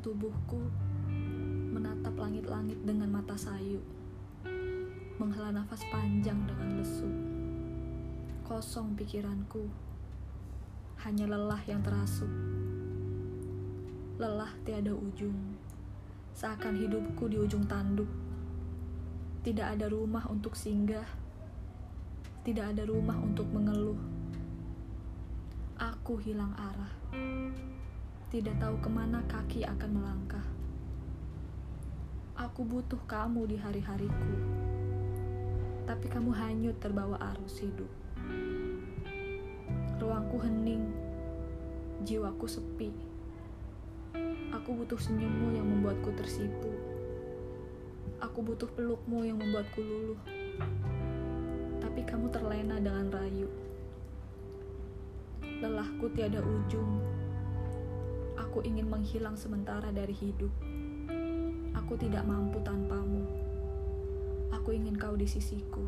tubuhku menatap langit-langit dengan mata sayu, menghela nafas panjang dengan lesu. Kosong pikiranku, hanya lelah yang terasuk. Lelah tiada ujung, seakan hidupku di ujung tanduk. Tidak ada rumah untuk singgah, tidak ada rumah untuk mengeluh. Aku hilang arah, tidak tahu ke mana kaki akan melangkah. Aku butuh kamu di hari-hariku, tapi kamu hanyut terbawa arus hidup. Ruangku hening, jiwaku sepi. Aku butuh senyummu yang membuatku tersipu. Aku butuh pelukmu yang membuatku luluh. Tapi kamu terlena dengan rayu. Lelahku tiada ujung. Aku ingin menghilang sementara dari hidup. Aku tidak mampu tanpamu. Aku ingin kau di sisiku.